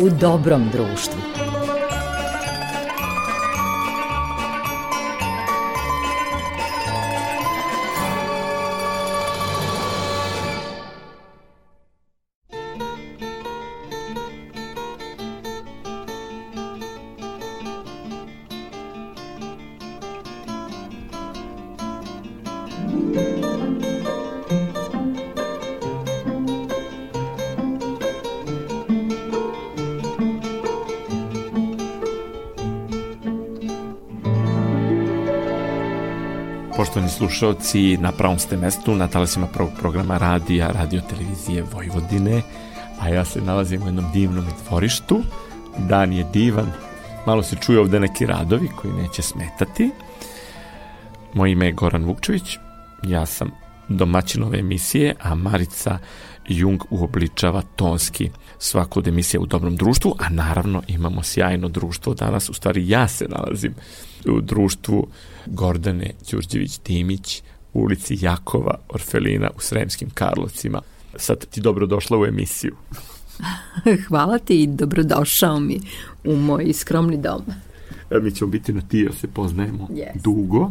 u dobrom društvu. Slušalci, na pravom ste mestu na talasima prvog programa radija, radio televizije Vojvodine, a ja se nalazim u jednom divnom dvorištu. Dan je divan, malo se čuje ovde neki radovi koji neće smetati. Moje ime je Goran Vukčević, ja sam domaćin ove emisije, a Marica Jung uobličava tonski svaku od emisija u dobrom društvu, a naravno imamo sjajno društvo danas, u stvari ja se nalazim u društvu Gordane Đurđević-Timić u ulici Jakova Orfelina u Sremskim Karlovcima. Sad ti dobrodošla u emisiju. Hvala ti i dobrodošao mi u moj skromni dom. E, mi ćemo biti na ti, jer se poznajemo Yes. dugo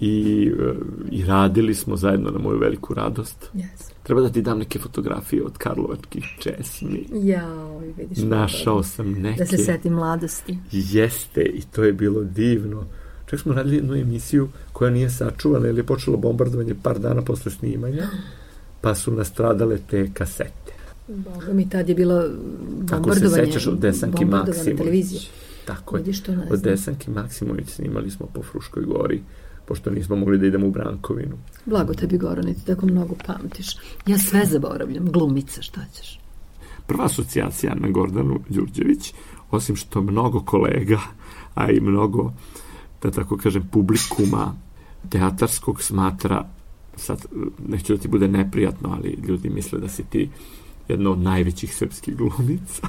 i, e, i radili smo zajedno na moju veliku radost. Yes. Treba da ti dam neke fotografije od Karlovačkih česmi. Jao, vidiš. Našao sam neke. Da se setim mladosti. Jeste, i to je bilo divno. Čak smo radili jednu emisiju koja nije sačuvana, jer je počelo bombardovanje par dana posle snimanja, pa su nastradale te kasete. Boga mi tad je bilo Kako se bombardovanje. sećaš od Desanki Maksimović? Tako je. Od. Desanki Maksimović snimali smo po Fruškoj gori, pošto nismo mogli da idemo u Brankovinu. Blago tebi Goranic, tako mnogo pamtiš. Ja sve zaboravljam, glumica, šta ćeš? Prva asocijacija na Gordanu Đurđević, osim što mnogo kolega, a i mnogo, da tako kažem, publikuma teatarskog smatra, sad neću da ti bude neprijatno, ali ljudi misle da si ti jedna od najvećih srpskih glumica.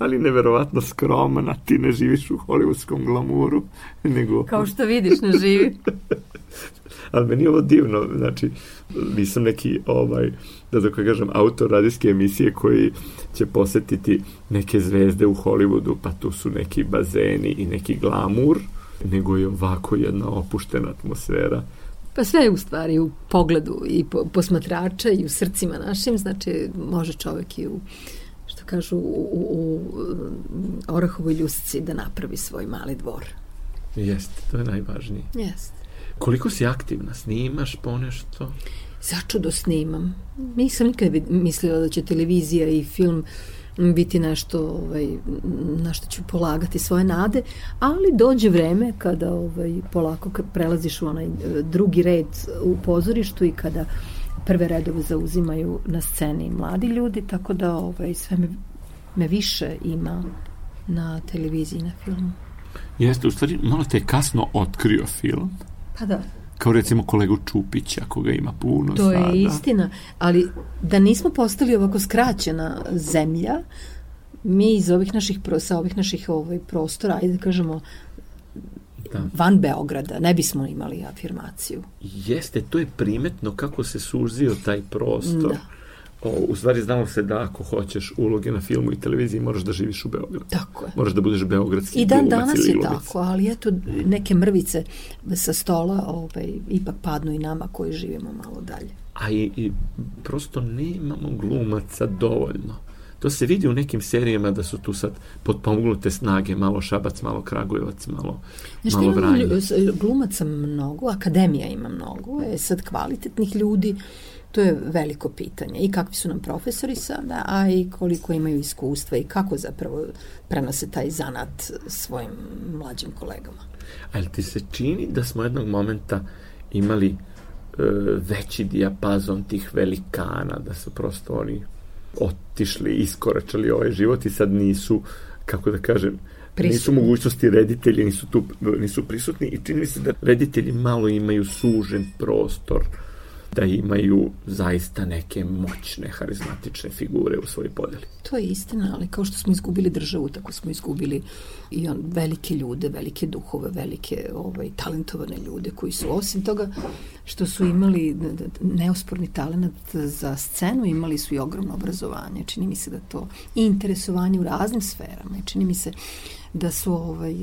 Ali neverovatno skromna, ti ne živiš u hollywoodskom glamuru, nego... Kao što vidiš, ne živi. Ali meni je ovo divno, znači, nisam neki, ovaj, da tako kažem, autor radijske emisije koji će posetiti neke zvezde u Hollywoodu, pa tu su neki bazeni i neki glamur, nego je ovako jedna opuštena atmosfera. Pa sve je u stvari u pogledu i po, posmatrača i u srcima našim, znači može čovek i u kažu u, u, u Orahovoj ljusci da napravi svoj mali dvor. Jeste, to je najvažnije. Jeste. Koliko si aktivna? Snimaš ponešto? Začudo snimam. Nisam nikad mislila da će televizija i film biti nešto ovaj, na što ću polagati svoje nade, ali dođe vreme kada ovaj, polako prelaziš u onaj e, drugi red u pozorištu i kada prve redove zauzimaju na sceni mladi ljudi, tako da ovaj, sve me, me više ima na televiziji, na filmu. Jeste, u stvari, malo te kasno otkrio film, Pa da. kao recimo kolegu Čupića, koga ima puno To sada. je istina, ali da nismo postali ovako skraćena zemlja, mi iz ovih naših, sa ovih naših ovaj, prostora, ajde da kažemo, Da. van Beograda, ne bismo imali afirmaciju. Jeste, to je primetno kako se suzio taj prostor. Da. O, u stvari znamo se da ako hoćeš uloge na filmu i televiziji moraš da živiš u Beogradu. Tako je. Moraš da budeš beogradski I dan danas je tako, ali eto, neke mrvice sa stola ovaj, ipak padnu i nama koji živimo malo dalje. A i, i prosto nemamo glumaca dovoljno. To se vidi u nekim serijama da su tu sad potpomognute snage, malo Šabac, malo Kragujevac, malo, Znaš, malo Vranje. glumaca mnogo, akademija ima mnogo, je sad kvalitetnih ljudi, to je veliko pitanje. I kakvi su nam profesori sada, a i koliko imaju iskustva i kako zapravo prenose taj zanat svojim mlađim kolegama. Ali ti se čini da smo jednog momenta imali e, veći dijapazon tih velikana, da su prosto oni otišli, iskoračali ovaj život i sad nisu, kako da kažem, Prisutni. nisu mogućnosti reditelji, nisu tu nisu prisutni i čini mi se da reditelji malo imaju sužen prostor da imaju zaista neke moćne, harizmatične figure u svojoj podeli. To je istina, ali kao što smo izgubili državu, tako smo izgubili i on, velike ljude, velike duhove, velike ovaj, talentovane ljude koji su, osim toga što su imali neosporni talent za scenu, imali su i ogromno obrazovanje. Čini mi se da to i interesovanje u raznim sferama. Čini mi se da su ovaj,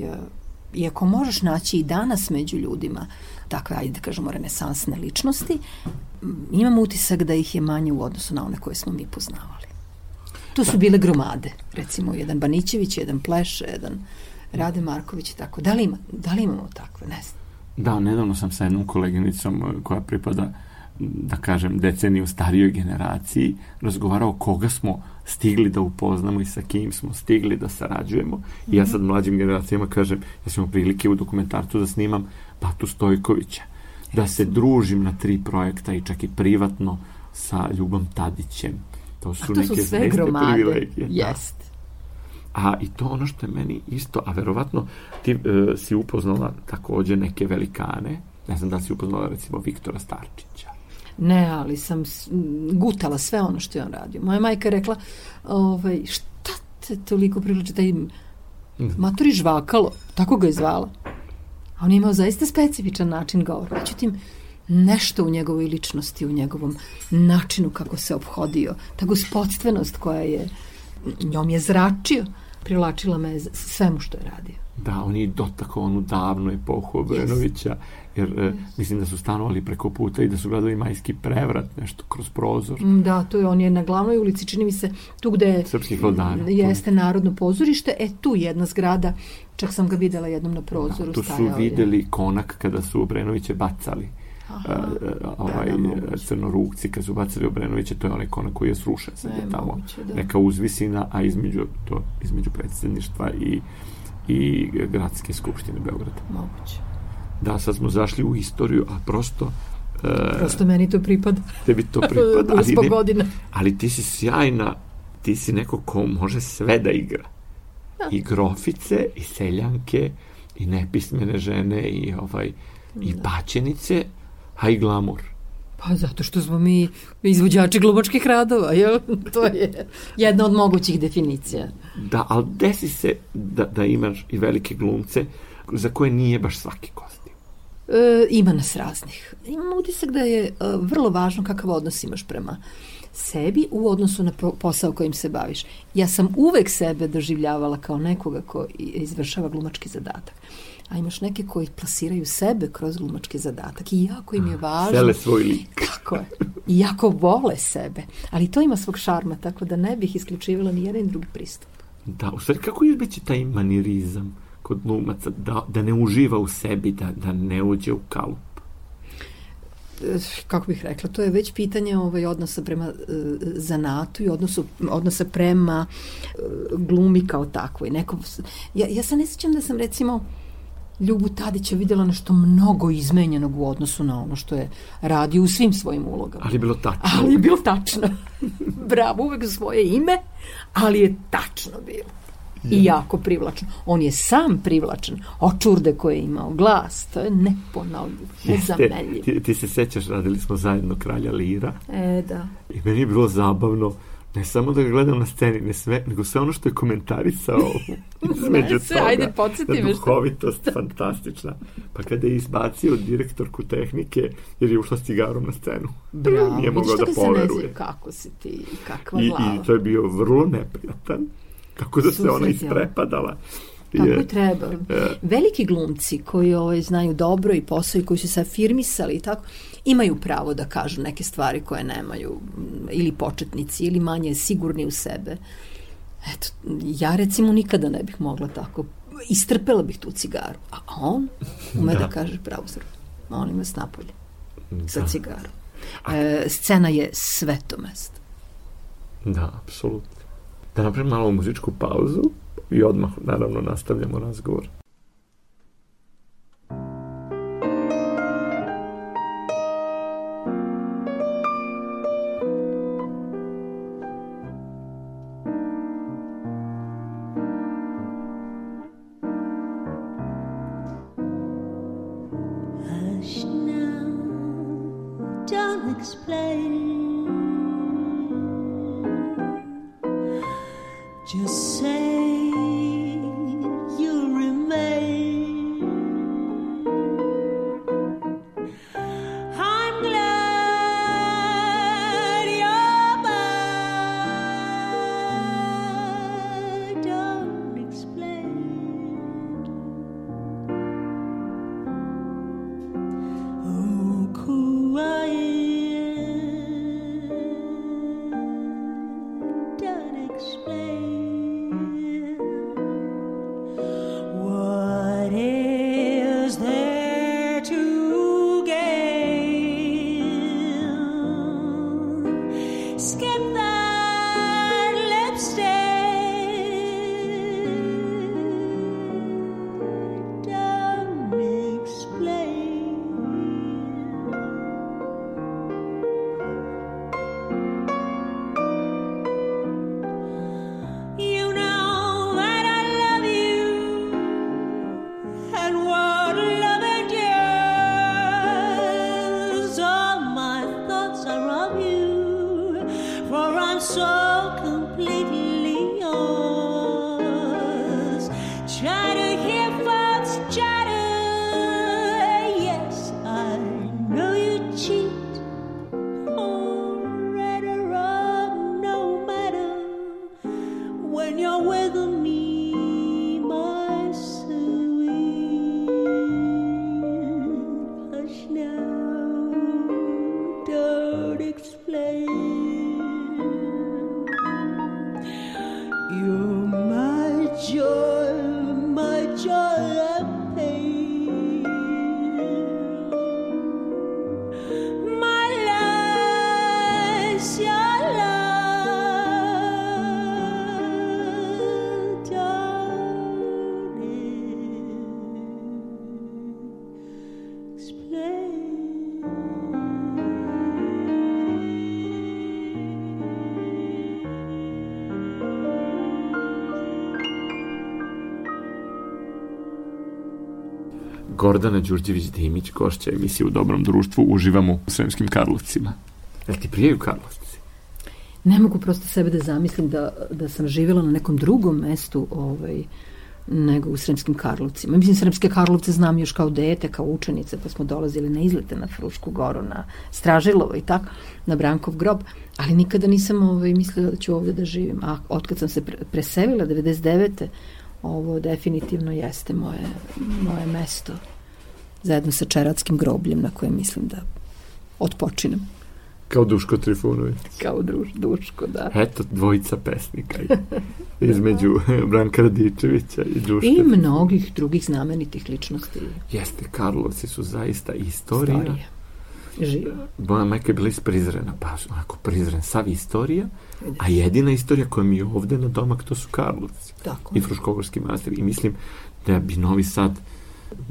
iako možeš naći i danas među ljudima takve, ajde da kažemo, renesansne ličnosti, imam utisak da ih je manje u odnosu na one koje smo mi poznavali. To su bile gromade, recimo jedan Banićević, jedan Pleše, jedan Rade Marković i tako. Da li, ima, da li imamo takve? Ne znam. Da, nedavno sam sa jednom koleginicom koja pripada da kažem, deceniju starijoj generaciji, razgovarao koga smo stigli da upoznamo i sa kim smo stigli da sarađujemo. I ja sad mlađim generacijama kažem, ja sam prilike u dokumentarcu da snimam Patu Stojkovića, da se družim na tri projekta i čak i privatno sa Ljubom Tadićem. To su, a to neke su sve gromade. Jest. Da. A i to ono što je meni isto, a verovatno ti uh, si upoznala takođe neke velikane, ne znam da si upoznala recimo Viktora Starčića. Ne, ali sam gutala sve ono što je on radio. Moja majka je rekla, ovaj, šta te toliko priliče taj mhm. matori žvakalo, tako ga je zvala. A on je imao zaista specifičan način govora. Međutim, nešto u njegovoj ličnosti, u njegovom načinu kako se obhodio, ta gospodstvenost koja je njom je zračio, privlačila me svemu što je radio. Da, on je dotakao onu davnu epohu Obrenovića, jer yes. mislim da su stanovali preko puta i da su gledali majski prevrat, nešto kroz prozor. Mm, da, to je, on je na glavnoj ulici, čini mi se, tu gde je, Srpskih vladara. Jeste Narodno pozorište, e tu jedna zgrada, čak sam ga videla jednom na prozoru. Da, tu su videli konak kada su Obrenoviće bacali. Aha, uh, ovaj da, da, crnorukci kad su bacili Obrenovića, to je onaj konak koji je srušen sad je tamo moguće, da. neka uzvisina a između to između predsedništva i i gradske skupštine Beograda. Moguće. Da, sad smo zašli u istoriju, a prosto Uh, prosto meni to pripada. Tebi to pripada, ali, ne, godina. ali ti si sjajna, ti si neko ko može sve da igra. Da. I grofice, i seljanke, i nepismene žene, i ovaj, i da. paćenice, a i glamur. Pa zato što smo mi izvođači glumačkih radova, jel? To je jedna od mogućih definicija. Da, ali desi se da, da imaš i velike glumce za koje nije baš svaki kostim. E, ima nas raznih. Imam utisak da je e, vrlo važno kakav odnos imaš prema sebi u odnosu na posao kojim se baviš. Ja sam uvek sebe doživljavala kao nekoga ko izvršava glumački zadatak a imaš neke koji plasiraju sebe kroz glumački zadatak i jako im je važno. Sele svoj lik. Kako je. I jako vole sebe. Ali to ima svog šarma, tako da ne bih isključivala ni jedan drugi pristup. Da, u stvari, kako biti taj manirizam kod glumaca, da, da ne uživa u sebi, da, da ne uđe u kalup? kako bih rekla, to je već pitanje ovaj odnosa prema uh, zanatu i odnosu, odnosa prema uh, glumi kao takvoj. Neko, ja, ja se ne sjećam da sam recimo Ljubu Tadića videla nešto mnogo izmenjenog u odnosu na ono što je radio u svim svojim ulogama. Ali je bilo tačno. Ali je bilo tačno. Bravo, uvek svoje ime, ali je tačno bilo. I jako privlačan. On je sam privlačan. Očurde koje je imao, glas, to je neponovljivo, nezamenljivo. Ti, ti se sećaš, radili smo zajedno Kralja Lira. E, da. I meni je bilo zabavno ne samo da ga gledam na sceni, ne sve, nego sve ono što je komentarisao između sve, toga. Ajde, podsjeti me. Duhovitost fantastična. Pa kada je izbacio direktorku tehnike, jer je ušla s cigarom na scenu. Bravo, Nije mogao da poveruje. Kako si ti, kakva I, glava. I to je bio vrlo neprijatan. Kako da se ona isprepadala. Tako i treba. Je. Veliki glumci koji ovaj, znaju dobro i posao i koji su se afirmisali i tako, imaju pravo da kažu neke stvari koje nemaju ili početnici ili manje sigurni u sebe. Eto, ja recimo nikada ne bih mogla tako. Istrpela bih tu cigaru. A on ume da, da kaže pravo zrlo. On ima snapolje da. sa cigarom. E, scena je sveto mesto. Da, apsolutno. Da napravim malo muzičku pauzu i odmah naravno nastavljamo razgovor. so Gordana Đurđević-Dimić, gošća emisije u dobrom društvu, uživamo u Sremskim Karlovcima. Jel ti prijaju Karlovci? Ne mogu prosto sebe da zamislim da, da sam živjela na nekom drugom mestu ovaj, nego u Sremskim Karlovcima. Mislim, Sremske Karlovce znam još kao dete, kao učenice, pa smo dolazili na izlete na Frušku goru, na Stražilovo i tako, na Brankov grob, ali nikada nisam ovaj, mislila da ću ovde da živim. A otkad sam se pre preselila, 99 ovo definitivno jeste moje, moje mesto zajedno sa Čeratskim grobljem na kojem mislim da otpočinem. Kao Duško Trifunović. Kao druž, Duško, da. Eto, dvojica pesnika između Branka Radičevića i Duška. I mnogih drugih znamenitih ličnosti. Jeste, Karlovci su zaista istorija. Istorija. Živa. Moja majka je bila iz Prizrena, pa onako Prizren, sav istorija, a jedina istorija koja mi je ovde na domak, to su Karlovci. Tako. I Fruškogorski master. I mislim da bi Novi Sad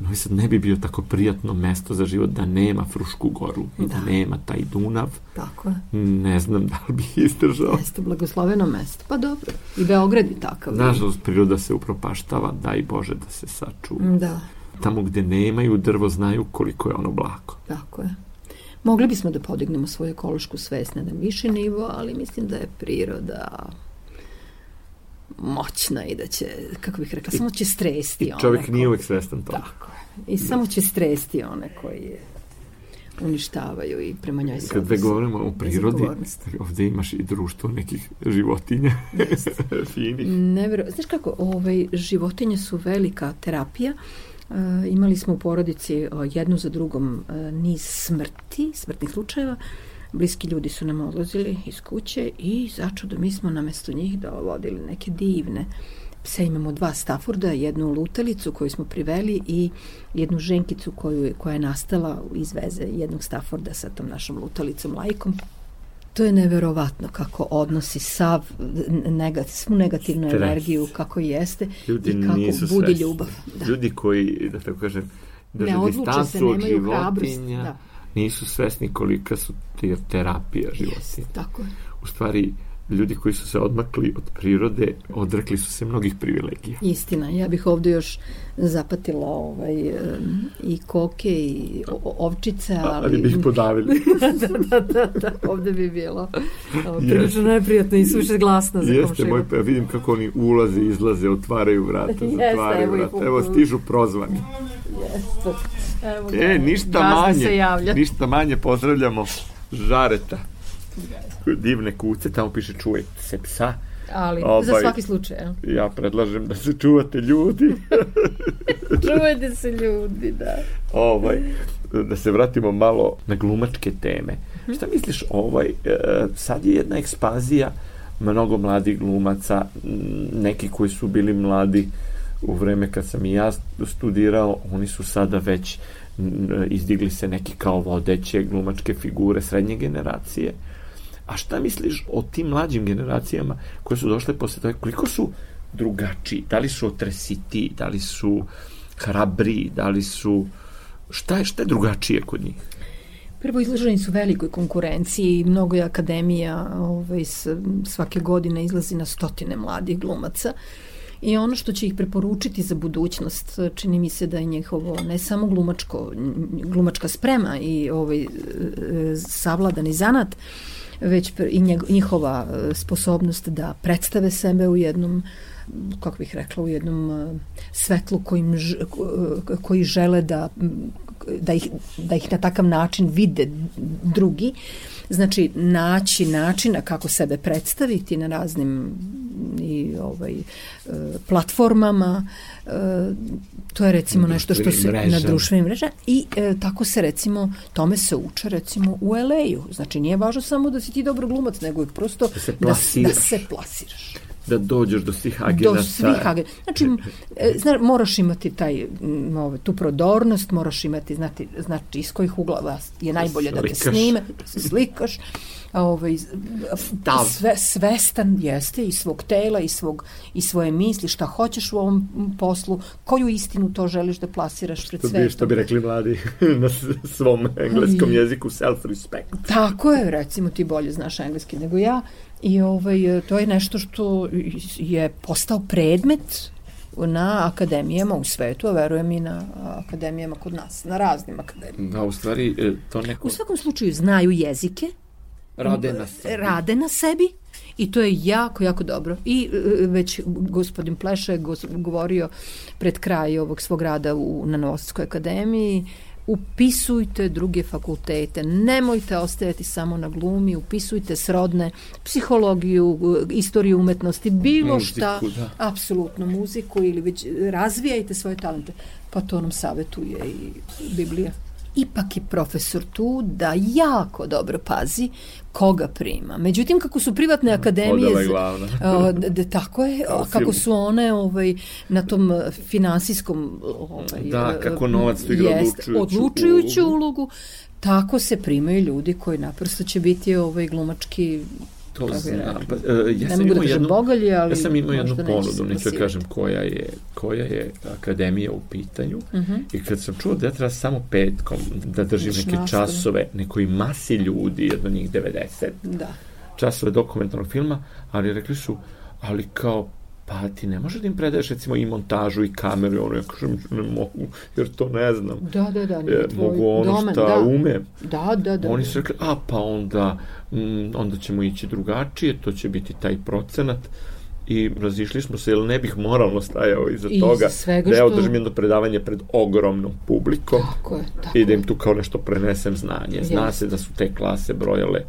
Novi Sad ne bi bio tako prijatno mesto za život da nema Frušku goru i da, da nema taj Dunav. Tako je. Ne znam da li bi izdržao. Mesto, blagosloveno mesto. Pa dobro. I Beograd je takav. Nažalost, priroda se upropaštava, daj Bože da se sačuva. Da. Tamo gde nemaju drvo znaju koliko je ono blako. Tako je. Mogli bismo da podignemo svoju ekološku svest na viši nivo, ali mislim da je priroda moćna i da će, kako bih rekla, I, samo će stresti i čovjek one nije uvek svestan toga. Tako je. I samo će stresti one koji je uništavaju i prema njoj se Kad govorimo o prirodi, ovde imaš i društvo nekih životinja finih. Nevero, znaš kako, ovaj, životinje su velika terapija. E, imali smo u porodici o, jednu za drugom e, niz smrti, smrtnih slučajeva. Bliski ljudi su nam odlazili iz kuće i začudo mi smo namesto njih dovodili neke divne pse. Imamo dva Stafforda, jednu lutalicu koju smo priveli i jednu ženkicu koju, koja je nastala iz veze jednog Stafforda sa tom našom lutalicom lajkom to je neverovatno kako odnosi sav negat, svu negativnu Stres. energiju kako jeste ljudi i kako nisu budi svesni. ljubav. Da. Ljudi koji, da tako kažem, drže ne distancu se, od životinja, da. Nisu svesni kolika su te terapija životinja. Yes, tako je. U stvari, ljudi koji su se odmakli od prirode, odrekli su se mnogih privilegija. Istina, ja bih ovde još zapatila ovaj, i koke i ovčice, ali... Ali bi ih podavili. da, da, da, da, ovde bi bilo prilično neprijatno i suše glasno za Jeste, moj, pa vidim kako oni ulaze, izlaze, otvaraju vrata, zatvaraju evo vrata. Evo, stižu prozvani. Evo ga, e, ništa manje, ništa manje pozdravljamo Žareta. Divne kuce, tamo piše čuvajte se psa. Ali, Obaj, za svaki slučaj. Ja. ja predlažem da se čuvate ljudi. čuvajte se ljudi, da. Ovaj, da se vratimo malo na glumačke teme. Hmm. Šta misliš, ovaj, e, sad je jedna ekspanzija mnogo mladih glumaca, neki koji su bili mladi u vreme kad sam i ja studirao, oni su sada već izdigli se neki kao vodeće glumačke figure srednje generacije. A šta misliš o tim mlađim generacijama koje su došle posle toga? Koliko su drugačiji? Da li su otresiti? Da li su hrabri? Da li su... Šta je, šta je drugačije kod njih? Prvo izloženi su velikoj konkurenciji i mnogo je akademija ovaj, svake godine izlazi na stotine mladih glumaca i ono što će ih preporučiti za budućnost čini mi se da je njihovo ne samo glumačko glumačka sprema i ovaj e, savladani zanat već i njihova e, sposobnost da predstave sebe u jednom kako bih rekla, u jednom e, svetlu kojim, koji žele da, da, ih, da ih na takav način vide drugi. Znači, naći načina kako sebe predstaviti na raznim i ovaj e, platformama e, to je recimo nešto što se mreža. na društvenim mrežama. I e, tako se recimo tome se uče recimo u LA-u znači nije važno samo da si ti dobro glumac nego je prosto da se plasiraš, da, da se plasiraš da dođeš do svih agenata. Do svih agenata. Znači, e, zna, moraš imati taj, ove, tu prodornost, moraš imati, znati, znači iz kojih uglava je najbolje da te snime, slikaš, ovaj, sve, svestan jeste i svog tela i, svog, i svoje misli, šta hoćeš u ovom poslu, koju istinu to želiš da plasiraš pred svetom. Što bi rekli mladi na svom engleskom jeziku, self-respect. Tako je, recimo ti bolje znaš engleski nego ja i ovaj, to je nešto što je postao predmet na akademijama u svetu, a verujem i na akademijama kod nas, na raznim akademijama. Da, u stvari e, to neko... U svakom slučaju znaju jezike, Rade na sebi. Rade na sebi i to je jako, jako dobro. I e, već gospodin Pleša je govorio pred kraj ovog svog rada u, na Novosadskoj akademiji upisujte druge fakultete, nemojte ostajati samo na glumi, upisujte srodne, psihologiju, istoriju umetnosti, bilo muziku, šta, da. apsolutno muziku ili već razvijajte svoje talente. Pa to nam savetuje i Biblija ipak je profesor tu da jako dobro pazi koga prima. Međutim, kako su privatne akademije... Podala je glavna. da, tako je, kako su one ovaj, na tom finansijskom... Ovaj, da, kako novac tu igra odlučujuću, odlučujuću ulogu. ulogu tako se primaju ljudi koji naprosto će biti ovaj glumački To znam. Pa, uh, ja ne mogu da kažem jednu, bogalje, ali... Ja sam imao jednu ponudu, neću da kažem koja je, koja je akademija u pitanju. Uh mhm. -huh. I kad sam čuo da ja treba samo petkom da držim neke časove nekoj masi ljudi, jedno njih 90, da. časove dokumentarnog filma, ali rekli su, ali kao pa ti ne možeš da im predaješ recimo i montažu i kameru ono, ja kažem ne mogu, jer to ne znam. Da, da, da. E, mogu ono domen, šta da. ume. Da, da, da. Oni su rekli, a pa onda, mm, onda ćemo ići drugačije, to će biti taj procenat i razišli smo se, jer ne bih moralno stajao iza I toga da ja održim jedno predavanje pred ogromnom publikom tako je, tako i da im tu kao nešto prenesem znanje. Zna yes. se da su te klase brojale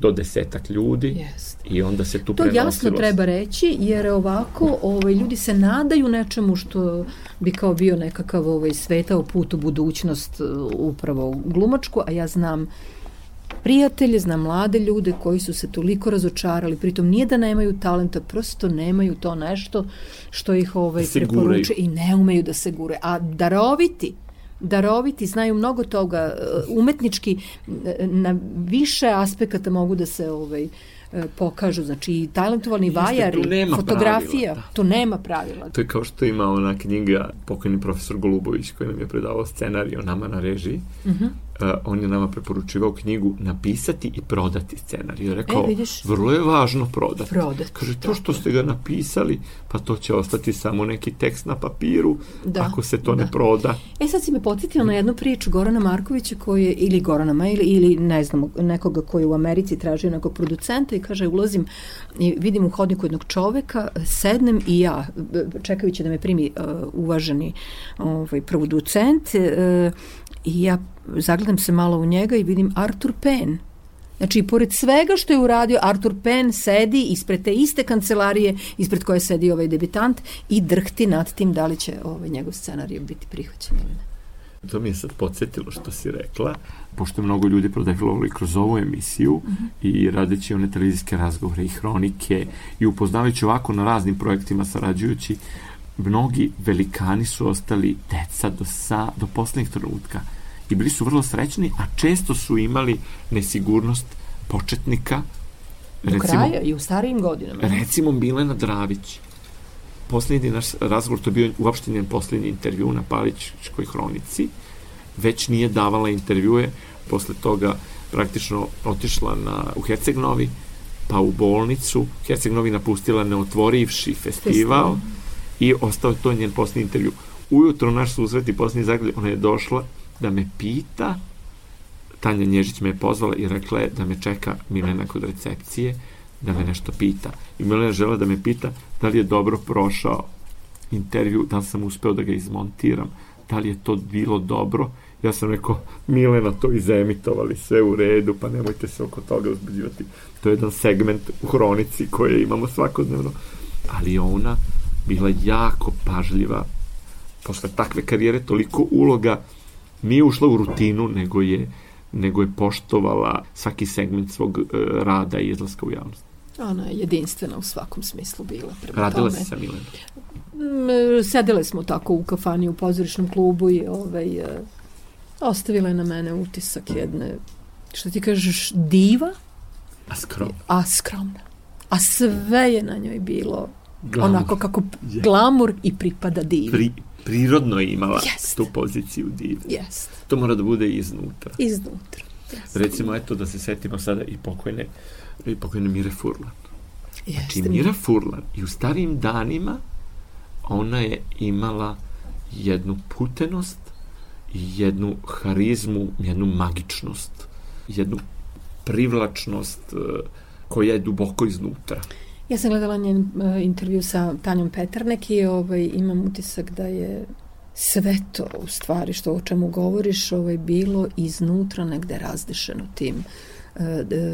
do desetak ljudi Jest. i onda se tu to prenosilo. To jasno treba reći jer ovako ovaj, ljudi se nadaju nečemu što bi kao bio nekakav ovaj, svetao put u budućnost uh, upravo u glumačku, a ja znam prijatelje, znam mlade ljude koji su se toliko razočarali, pritom nije da nemaju talenta, prosto nemaju to nešto što ih ovaj, preporuče i ne umeju da se gure. A daroviti, daroviti, znaju mnogo toga, e, umetnički e, na više aspekata mogu da se ovaj, e, pokažu, znači i talentovani vajari, fotografija, pravila, da. to nema pravila. To je kao što ima ona knjiga pokojni profesor Golubović koji nam je predavao scenarij o nama na režiji, uh mhm. -huh. Uh, on je nama preporučivao knjigu napisati i prodati scenarij. Rekao, E, vidiš. vrlo je važno prodati. Prodati, Kaže, to što ste ga napisali, pa to će ostati samo neki tekst na papiru, Da, ako se to da. ne proda. E sad si me podsjetila na jednu priču Gorana Markovića koji je, ili Gorana Mail, ili ne znam, nekoga koji je u Americi tražio nekog producenta i kaže ulazim i vidim u hodniku jednog čoveka, sednem i ja, čekajući da me primi uh, uvaženi ovaj, producent uh, i ja zagledam se malo u njega i vidim Arthur Penn. Znači, pored svega što je uradio, Arthur Penn sedi ispred te iste kancelarije ispred koje sedi ovaj debitant i drhti nad tim da li će ovaj njegov scenarij biti prihvaćen ili ne. To mi je sad podsjetilo što si rekla, pošto je mnogo ljudi prodefilovali kroz ovu emisiju Mhm. i radeći one televizijske razgovore i hronike i upoznavajući ovako na raznim projektima sarađujući, mnogi velikani su ostali deca do, sa, do poslednjeg trenutka i bili su vrlo srećni, a često su imali nesigurnost početnika. Do kraja i u starijim godinama. Recimo Milena Dravić. Poslednji naš razgovor, to je bio uopšte njen poslednji intervju na Palićkoj hronici. Već nije davala intervjue, posle toga praktično otišla na, u Herceg-Novi, pa u bolnicu. Herceg-Novi napustila neotvorivši festival, Festival. i ostao je to njen poslednji intervju. Ujutro naš susret i poslednji zagrlje, ona je došla da me pita, Tanja Nježić me je pozvala i rekla je da me čeka Milena kod recepcije, da me nešto pita. I Milena žela da me pita da li je dobro prošao intervju, da li sam uspeo da ga izmontiram, da li je to bilo dobro. Ja sam rekao, Milena, to izemitovali, sve u redu, pa nemojte se oko toga uzbuđivati. To je jedan segment u hronici koje imamo svakodnevno. Ali ona bila jako pažljiva posle takve karijere, toliko uloga nije ušla u rutinu, nego je nego je poštovala svaki segment svog e, rada i izlaska u javnost. Ona je jedinstvena u svakom smislu bila. Prema Radila tome. si sa Milenom. Mm, Sedele smo tako u kafani u pozorišnom klubu i ovaj, e, ostavila je na mene utisak jedne, što ti kažeš, diva, A skrom. a skromna. A sve je na njoj bilo Glamur. onako kako Je. glamur i pripada divi. Pri, prirodno je imala Jest. tu poziciju div. Jest, To mora da bude iznutra. iznutra. Jest. Recimo, eto, da se setimo sada i pokojne, i pokojne Mire Furlan. Znači, Jeste. Mira Furlan i u starijim danima ona je imala jednu putenost i jednu harizmu, jednu magičnost, jednu privlačnost e, koja je duboko iznutra. Ja sam gledala njen uh, intervju sa Tanjom Petarnek i ovaj, imam utisak da je sve to u stvari što o čemu govoriš ovaj, bilo iznutra negde razdešeno tim uh,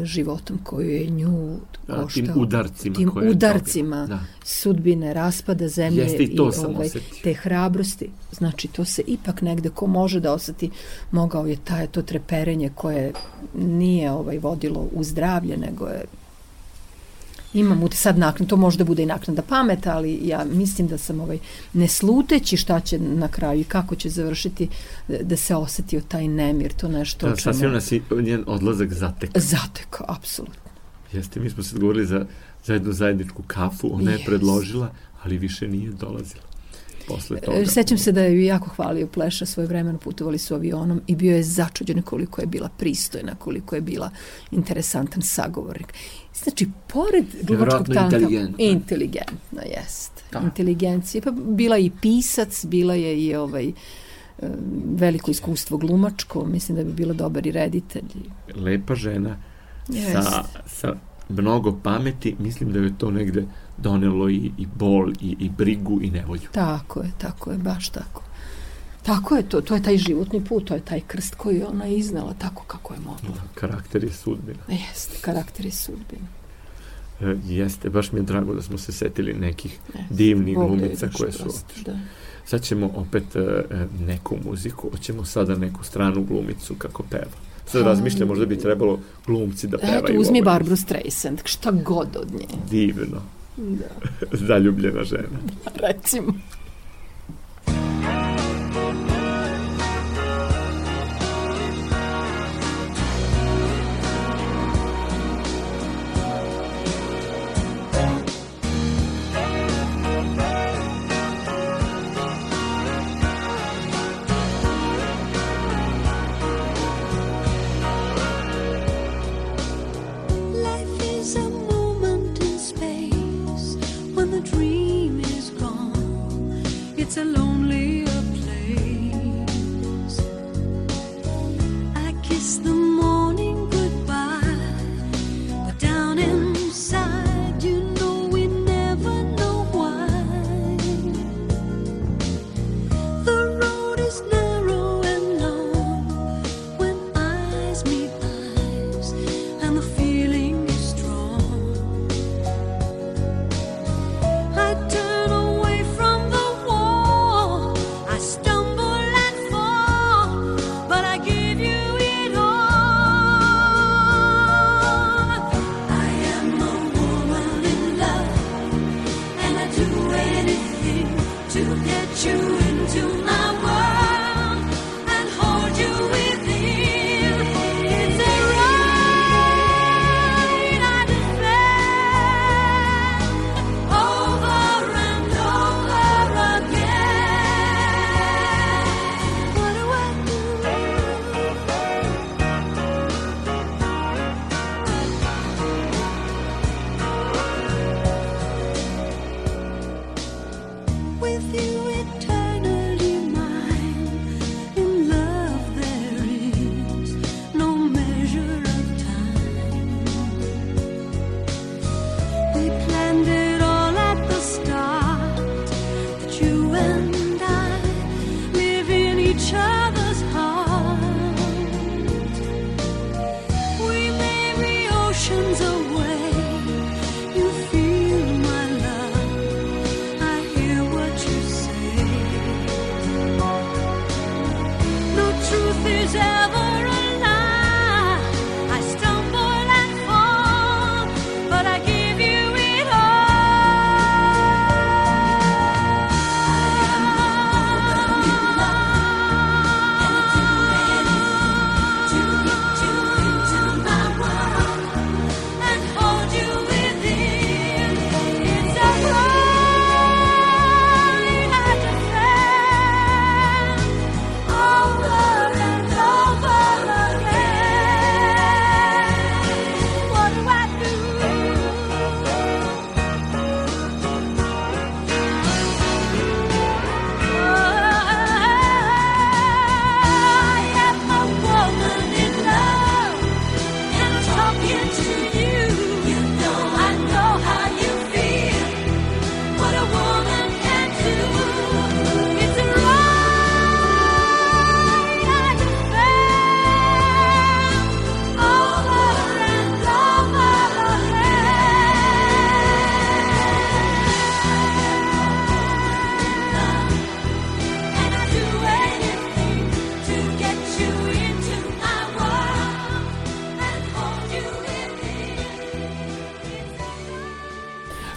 životom koju je nju Da, tim koštao. udarcima tim udarcima. Da. sudbine, raspada zemlje Jeste i to i ovaj, te hrabrosti. Znači, to se ipak negde ko može da oseti, mogao je taj, to treperenje koje nije ovaj vodilo u zdravlje, nego je imam ut sad naknad, to može da bude i naknada pameta, ali ja mislim da sam ovaj, ne sluteći šta će na kraju i kako će završiti, da se osetio taj nemir, to nešto Da, sasvim nas i njen odlazak zatekao. Zatekao, apsolutno. Jeste, mi smo se dogovorili za, za jednu zajedničku kafu, ona je Jest. predložila, ali više nije dolazila. Posle toga. E, Sećam se da je jako hvalio Pleša svoje vremena, putovali su avionom i bio je začuđen koliko je bila pristojna, koliko je bila interesantan sagovornik. Znači, pored glumačkog talenta... inteligentna. Inteligentna, jest. Da. Inteligencija. Pa bila je i pisac, bila je i ovaj veliko iskustvo glumačko, mislim da bi bila dobar i reditelj. Lepa žena Jest. sa, sa mnogo pameti, mislim da je to negde donelo i, i bol, i, i brigu, i nevolju. Tako je, tako je, baš tako. Tako je to, to je taj životni put, to je taj krst koji je ona iznala tako kako je mogla. Karakter je sudbina. Jeste, karakter i sudbina. E, jeste, baš mi je drago da smo se setili nekih Jeste. divnih da glumica koje su otišle. Da. Sad ćemo opet e, e, neku muziku, hoćemo sada neku stranu glumicu kako peva. Sad razmišljam, možda bi trebalo glumci da pevaju. Eto, uzmi ovo. Barbara Streisand, šta god od nje. Divno. Da, Zaljubljena žena. recimo.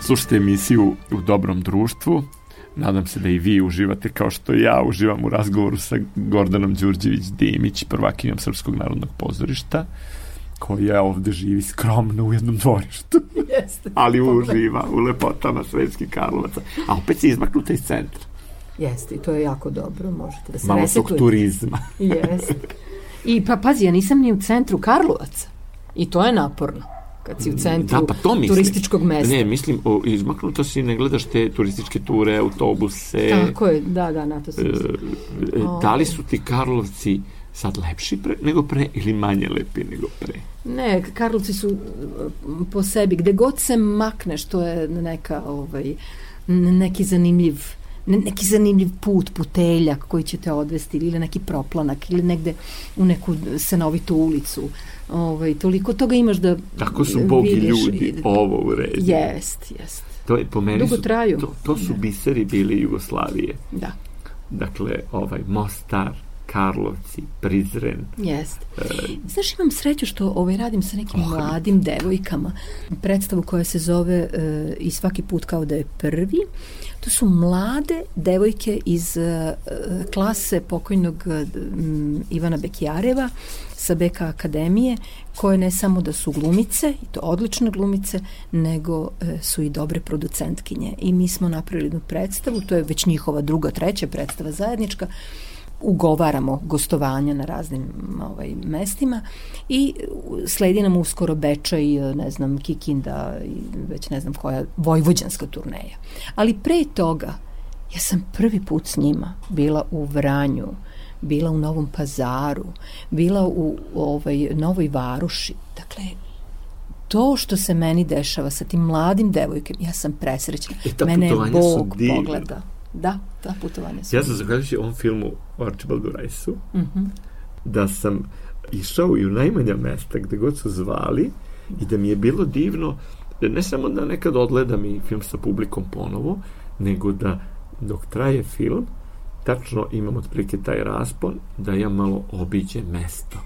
Slušajte emisiju U dobrom društvu. Nadam se da i vi uživate kao što ja uživam u razgovoru sa Gordanom Đurđević-Dimić, prvakinjom Srpskog narodnog pozorišta, koja ovde živi skromno u jednom dvorištu, Jeste. ali uživa u lepotama Svetskih Karlovaca. A opet se izmaknuta iz centra. Jeste, i to je jako dobro, možete da se Malo tog resetujete. turizma. Jeste. I pa pazi, ja nisam ni u centru Karlovaca. I to je naporno. Kad si u centru Da, pa to mislim. turističkog mesta. Ne, mislim, o, izmaknuto si, ne gledaš te turističke ture, autobuse. Tako je, da, da, na to sam E, e, da li su ti Karlovci sad lepši pre, nego pre ili manje lepi nego pre? Ne, Karlovci su po sebi, gde god se makneš, to je neka, ovaj, neki zanimljiv neki zanimljiv put, puteljak koji će te odvesti ili neki proplanak ili negde u neku senovitu ulicu. Ovaj, toliko toga imaš da Tako su Bog i vidiš ljudi i- ovo uredili. Jest, jest. To je po meni Dugo su, traju. To, to su Da. biseri bili Jugoslavije. Da, Dakle, ovaj Mostar, Karlovci, Prizren. jest. E, Znaš, imam sreću što ovaj, radim sa nekim Oh. mladim devojkama. Predstavu koja se zove e, I svaki put kao da je prvi. To su mlade devojke iz e, klase pokojnog e, m, Ivana Bekjareva sa BK Akademije, koje ne samo da su glumice, i to odlične glumice, nego e, su i dobre producentkinje. I mi smo napravili jednu predstavu, to je već njihova druga, treća predstava zajednička, ugovaramo gostovanja na raznim ovaj, mestima i sledi nam uskoro Bečaj, ne znam, Kikinda i već ne znam koja vojvođanska turneja. Ali pre toga ja sam prvi put s njima bila u Vranju, bila u Novom pazaru, bila u ovaj, Novoj Varuši. Dakle, to što se meni dešava sa tim mladim devojkem, ja sam presrećna. E, Mene Bog pogleda. Da, ta putovanja su Ja sam zahvaljujući ovom filmu o Archibaldu Rajsu, Mhm. da sam išao i u najmanja mesta gde god su zvali i da mi je bilo divno ne samo da nekad odgledam i film sa publikom ponovo, nego da dok traje film tačno imam otprilike taj raspon da ja malo obiđem mesto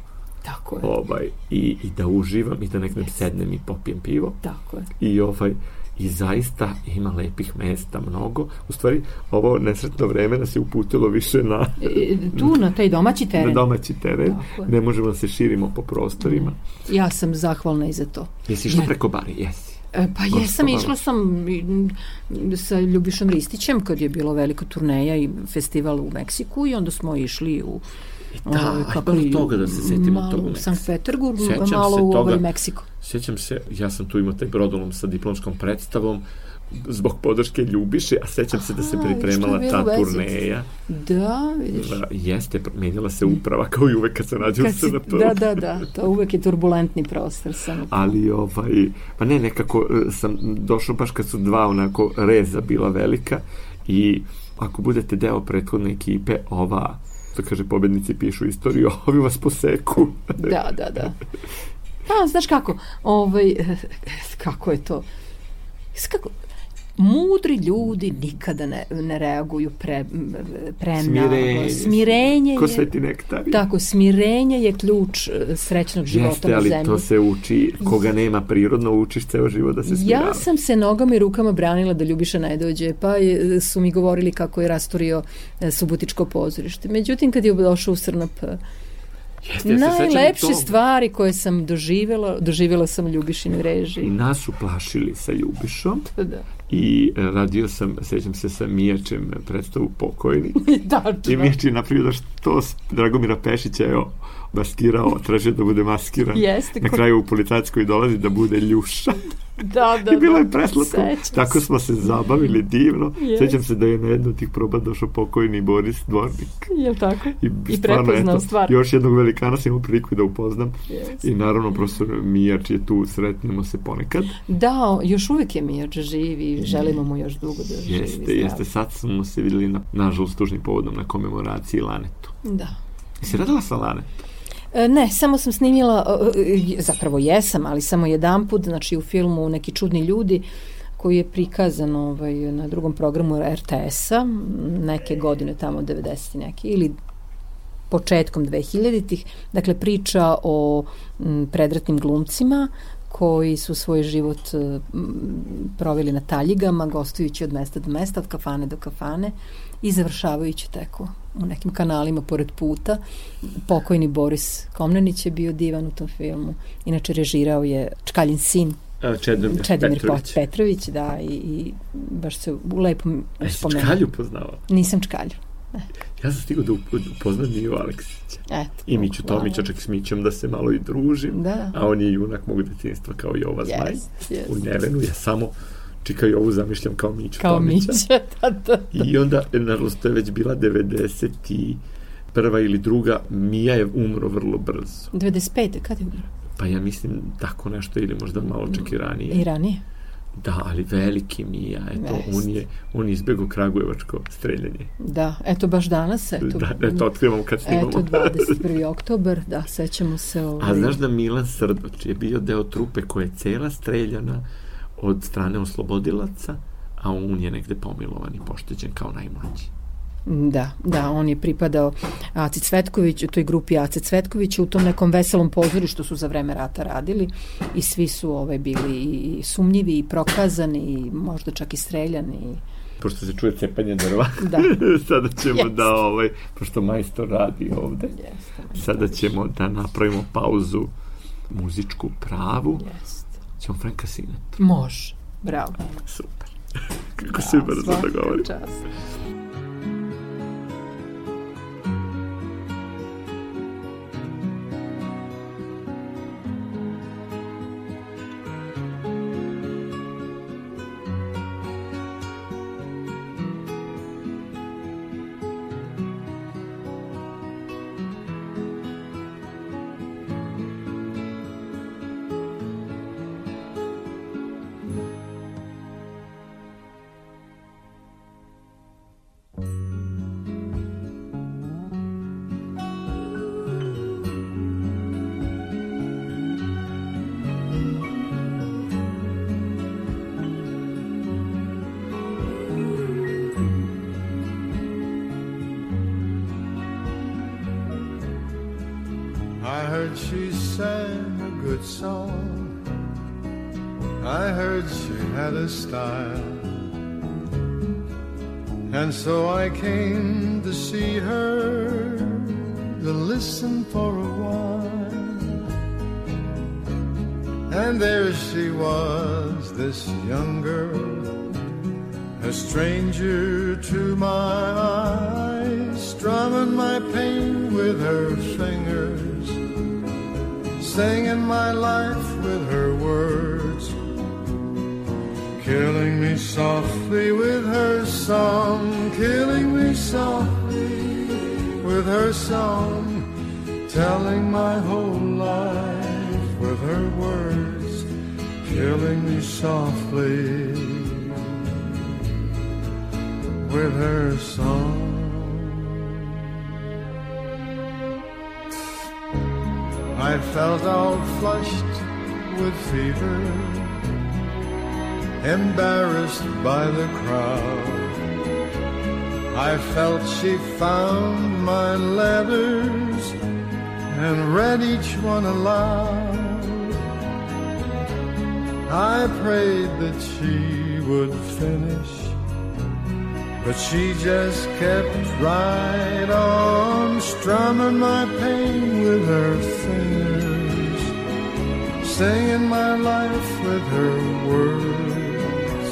Tako je, ovaj, i, i da uživam i da nekad sednem i popijem pivo tako je. i ovaj i zaista ima lepih mesta mnogo. U stvari, ovo nesretno vreme nas je uputilo više na, E, tu na taj domaći na teren. domaći teren. Tako je. Ne možemo da se širimo po prostorima. Ja sam zahvalna i za to. Jesi išla preko Bari? Jesi. E, pa jesam, išla sam sa Ljubišom Ristićem kad je bilo velika turneja i festival u Meksiku i onda smo išli u Da, ovaj, aj, baš toga da se setimo malo tog u u. Sankt Peterburg, Sećam malo u toga. ovaj Meksiko. Sjećam se, ja sam tu imao taj brodolom sa diplomskom predstavom zbog podrške Ljubiše, a sećam se da se pripremala je ta turneja. Da, vidiš. Da, jeste, menjala se uprava kao i uvek kad se nađe u Kad si, SNP. da, da, da, to uvek je turbulentni prostor. Sam. ali ovaj, pa ne, nekako e, sam došao baš kad su dva onako reza bila velika i ako budete deo prethodne ekipe, ova što kaže pobednici pišu istoriju, a ovi vas poseku. Da, da, da. Pa, znaš kako, ovaj, kako je to, kako, mudri ljudi nikada ne, ne reaguju pre, pre Smirenje. Smirenje Ko sveti nektar. tako, smirenje je ključ e, srećnog života Jeste, na ali zemlji. to se uči, koga nema prirodno, učiš ceo život da se smirava. Ja sam se nogama i rukama branila da Ljubiša ne dođe, pa su mi govorili kako je rastorio e, Subotičko pozorište. Međutim, kad je došao u Srnap, e, Jeste, ja najlepše stvari koje sam doživjela, doživjela sam I režiji. nas su plašili sa Ljubišom Da. I e, radio sam, sećam se sa Mijačem predstavu Pokojni. Tačno. I Mijač je napravio da što Dragomira Pešića je maskirao, tražio da bude maskiran. Jeste, Na kraju u policijskoj dolazi da bude Ljuša. Da, da, I bilo da. je preslatko. Tako smo se zabavili divno. Jeste. Sećam se da je na jednu od tih proba došao pokojni Boris Dvornik. Jel tako? I, I stvarno, prepoznao eto, stvar. Još jednog velikana sam imao priliku da upoznam. Jeste. I naravno, profesor Mijač je tu, sretnemo se ponekad. Da, još uvek je Mijač živ i želimo mu još dugo da živi. Jeste, jeste. Sad smo se videli, na, nažalost, tužnim povodom na komemoraciji Lanetu. Da. Jesi radila sa Lanetom? E, Ne, samo sam snimila, e, e, zapravo jesam, ali samo jedan put, znači u filmu Neki čudni ljudi, koji je prikazan ovaj, na drugom programu RTS-a, neke godine tamo 90 neke, ili početkom 2000-ih, dakle priča o m, predratnim glumcima koji su svoj život proveli na taljigama, gostujući od mesta do mesta, od kafane do kafane i završavajući teko u nekim kanalima pored puta. Pokojni Boris Komnenić je bio divan u tom filmu. Inače, režirao je Čkaljin sin, Čedomir, Čedomir Petrović. Petrović, da, i, i baš se u lepom jesi spomenu. Čkalju poznava? Nisam Čkalju. Ja sam stigao da up- upoznam Miju Aleksića. Eto. I Miću. Tomića, čak s Mićom da se malo i družim. Da. A on je junak mog detinjstva kao i ova zmaj. Jest, jest. U Nevenu ja samo čika i ovu zamišljam kao Miću Kao Tomića. Mića, da, da. I onda, nažalost, to je već bila 91. ili druga, Mija je umro vrlo brzo. 95. kad je umro? Pa ja mislim tako nešto ili možda malo čak i ranije. I ranije. Da, ali veliki Mija, eto, Jeste. on je, on je izbegao Kragujevačko streljanje. Da, eto baš danas, eto. Da, eto, otkrivamo kad snimamo. Eto, 21. oktober, da, sećamo se ovaj... A znaš da Milan Srdoč je bio deo trupe koja je cela streljana od strane oslobodilaca, a on je negde pomilovan i pošteđen kao najmlađi. Da, da, on je pripadao Aci Cvetković, u toj grupi Ace Cvetković u tom nekom veselom pozorištu su za vreme rata radili i svi su ovaj, bili i sumnjivi i prokazani i možda čak i streljani. i- Pošto se čuje cepanje drva, Da. sada ćemo Jeste. da, ovaj, pošto majstor radi ovde, Jeste, sada ćemo da napravimo pauzu muzičku pravu. jeste. Ćemo Franka Sinatra. Može, bravo. Super. Kako se brzo Svaka heard she sang a good song. I heard she had a style. And so I came to see her, to listen for a while. And there she was, this young girl, a stranger to my eyes, strumming my pain with her fingers, singing my life with her words, killing me softly with her song, killing me softly with her song, telling my whole life with her words, killing me softly with her song. Felt all flushed with fever, embarrassed by the crowd. I felt she found my letters and read each one aloud. I prayed that she would finish, but she just kept right on strumming my pain with her fingers, saying my life with her words,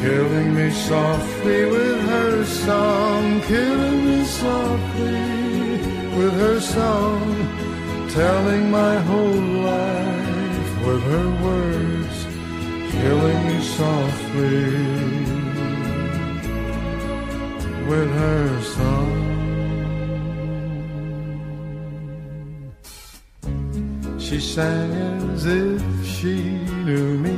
killing me softly with her song, killing me softly with her song, telling my whole life with her words, killing me softly with her song. She sang as if she knew me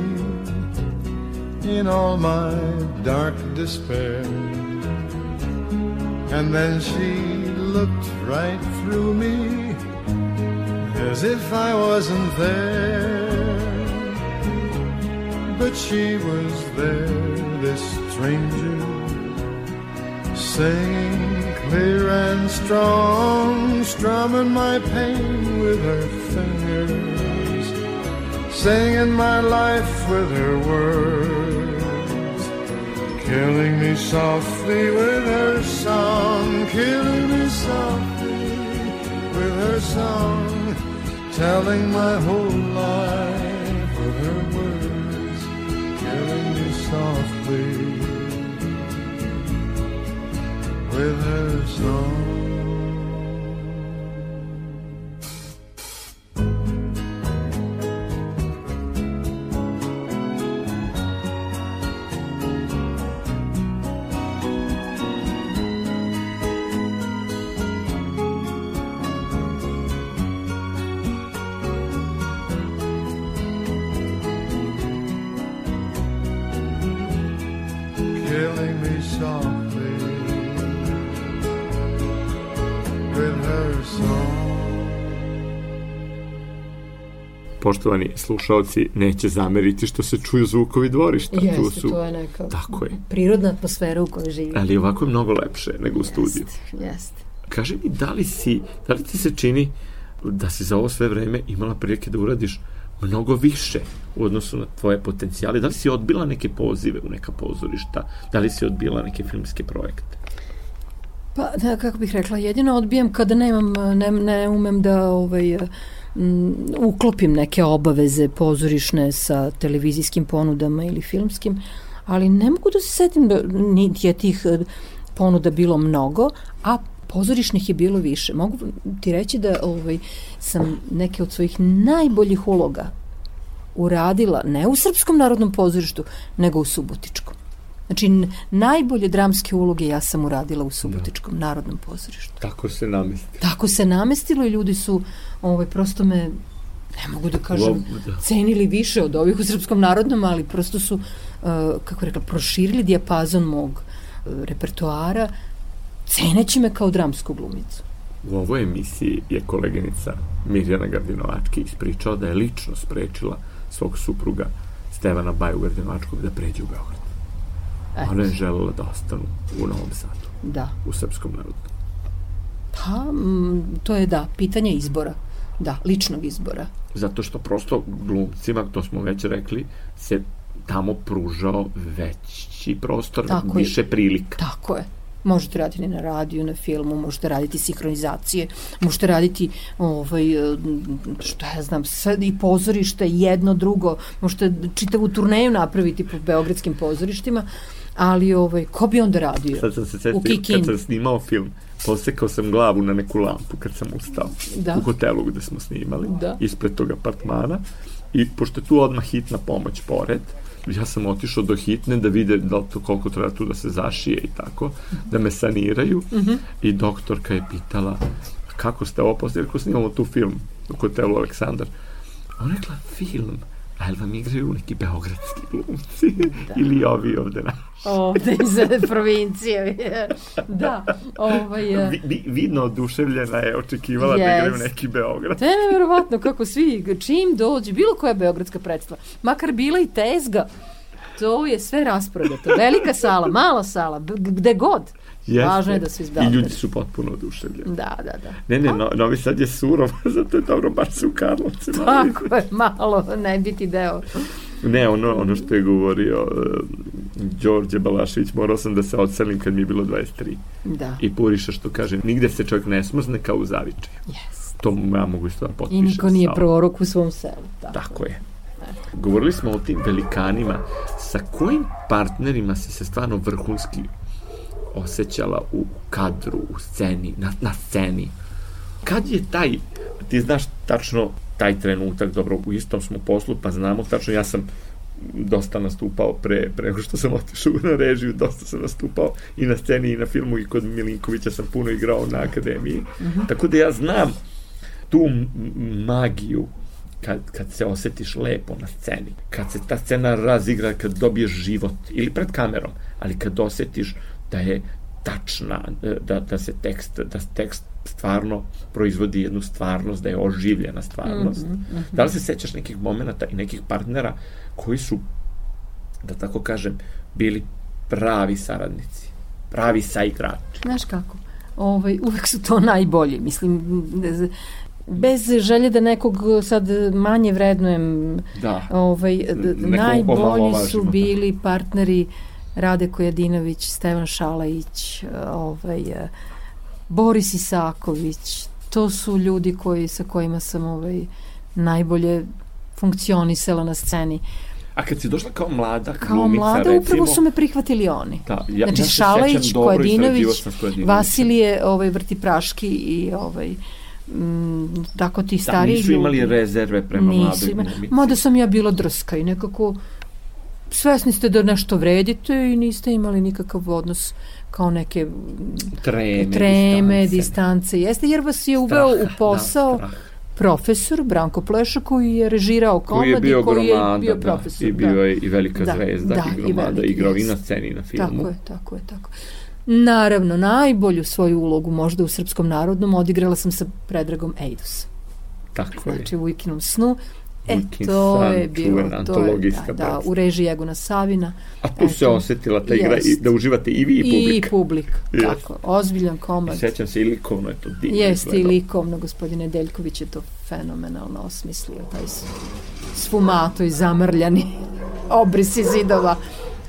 in all my dark despair. And then she looked right through me as if I wasn't there. But she was there, this stranger, singing clear and strong, strumming my pain with her fingers, singing my life with her words, killing me softly with her song, killing me softly with her song, telling my whole life with her words, killing me softly with her song. Poštovani slušaoci, neće zameriti što se čuju zvukovi dvorišta. tu Jeste, su, to je neka Tako je. prirodna atmosfera u kojoj živimo. Ali ovako je mnogo lepše nego u studiju. Jeste, jeste. Kaži mi, da li, si, da li ti se čini da si za ovo sve vreme imala prilike da uradiš mnogo više u odnosu na tvoje potencijale? Da li si odbila neke pozive u neka pozorišta? Da li si odbila neke filmske projekte? Pa, da, kako bih rekla, jedino odbijam kada nemam, ne, ne umem da ovaj, m, uklopim neke obaveze pozorišne sa televizijskim ponudama ili filmskim, ali ne mogu da se setim da je tih eh, ponuda bilo mnogo, a pozorišnih je bilo više. Mogu ti reći da ovaj, sam neke od svojih najboljih uloga uradila ne u Srpskom narodnom pozorištu, nego u Subotičkom. Znači, najbolje dramske uloge ja sam uradila u Subotičkom narodnom pozorištu. Tako se namesti. Tako se namestilo i ljudi su ovaj, prosto me ne mogu da kažem, Wow, da. cenili više od ovih u Srpskom narodnom, ali prosto su, uh, kako rekla, proširili dijapazon mog uh, repertoara, ceneći me kao dramsku glumicu. U ovoj emisiji je koleginica Mirjana Gardinovački ispričala da je lično sprečila svog supruga Stevana Baju Gardinovačkog da pređe u Beograd. Eto, Ona je želela da ostanu u Novom Sadu, Da. u Srpskom narodu. Pa, mm, to je da, pitanje izbora. Da, ličnog izbora. Zato što prosto glumcima, to smo već rekli, se tamo pružao veći prostor, Tako je. više prilika. Tako je. Možete raditi na radiju, na filmu, možete raditi sinhronizacije, možete raditi ovaj, šta ja znam, sad i pozorište, jedno, drugo, možete čitavu turneju napraviti po beogradskim pozorištima, ali ovaj, ko bi onda radio? Sad sam se U setio, kad sam snimao film, posekao sam glavu na neku lampu kad sam ustao. Da. U hotelu gde smo snimali, Da. ispred tog apartmana. I pošto je tu odmah hitna pomoć pored, ja sam otišao do hitne da vide da to koliko treba tu da se zašije i tako, da me saniraju. Mhm. I doktorka je pitala kako ste ovo postavili, ako snimamo tu film u hotelu Aleksandar. Ona rekla, film, a jel vam igraju neki beogradski glumci ili ovi ovde naši? ovde iz eh, provincije. da, ovaj... eh, Vi, vi, vidno oduševljena je, očekivala da Jest. igraju neki Beograd. To je nevjerovatno kako svi, čim dođe, bilo koja beogradska predstava, makar bila i tezga, to je sve rasprodato. Velika sala, mala sala, gde god. Jeste. Važno je da su I izbrali. ljudi su potpuno oduševljeni. Da, da, da. Ne, ne, no, Novi Sad je surov, zato je dobro, baš su u Karlovcu. Tako je, malo ne biti deo. Ne, ono, ono što je govorio uh, Đorđe Balašević, morao sam da se odselim kad mi je bilo 23. Da, I Puriša što kaže, nigde se čovjek ne smrzne kao u zavičaju. yes. To ja mogu isto da I potpišem. niko nije prorok u svom selu. Tako. Tako je. Govorili smo o tim velikanima. Sa kojim partnerima si se stvarno vrhunski osjećala u kadru, u sceni, na, na sceni? Kad je taj, ti znaš tačno taj trenutak, dobro, u istom smo poslu, pa znamo tačno, ja sam dosta nastupao pre, pre što sam otišao na režiju, dosta sam nastupao i na sceni i na filmu i kod Milinkovića sam puno igrao na akademiji. Tako da ja znam tu magiju kad, kad se osetiš lepo na sceni, kad se ta scena razigra, kad dobiješ život ili pred kamerom, ali kad osetiš da je tačna, da, da se tekst, da tekst stvarno proizvodi jednu stvarnost, da je oživljena stvarnost. Da li se sećaš nekih momenta i nekih partnera koji su, da tako kažem, bili pravi saradnici, pravi saigrači? Znaš kako? Ovaj, uvek su to najbolji. Mislim, bez- želje da nekog sad manje vrednujem, Da. ovaj, najbolji su omalovažimo. bili partneri Rade Kojadinović, Stevan Šalajić, ovaj, eh, Boris Isaković. To su ljudi koji, sa kojima sam ovaj, najbolje funkcionisala na sceni. A kad si došla kao mlada Kao glumica, mlada recimo, upravo su me prihvatili oni. Da, ja, Znači ja se Šalajić, Kojadinović. Vasilije ovaj, Vrtipraški i ovaj, m, tako ti Da, stariji nisu imali ljudi. rezerve prema Nisu mladoj glumici. Mada sam ja bila drska i nekako svesni ste da nešto vredite i niste imali nikakav odnos kao neke Treme, treme, distance. distance. Jeste, jer vas je uveo Strah, u posao Da, strah. profesor Branko Pleša koji je režirao komadi, koji je bio koji je gromada, bio da, profesor. i bio je i velika Da, zvezda da, i i gromada, veliki, igrao i jest. na sceni i na filmu. Tako je, tako je, tako. Naravno, najbolju svoju ulogu možda u Srpskom narodnom odigrala sam sa Predragom Ejdus. Tako je. Znači u Ikinom snu. E, Ujkin to san, je bilo, to je, da, da, u režiji Egona Savina. A tu se Eto. osetila ta igra i Jest. da uživate i vi i publika. I publik, Jest. tako, ozbiljan I komad. sećam se i likovno je to divno. Jeste i likovno, gospodine Deljković je to fenomenalno osmislio, taj sfumato i zamrljani obrisi zidova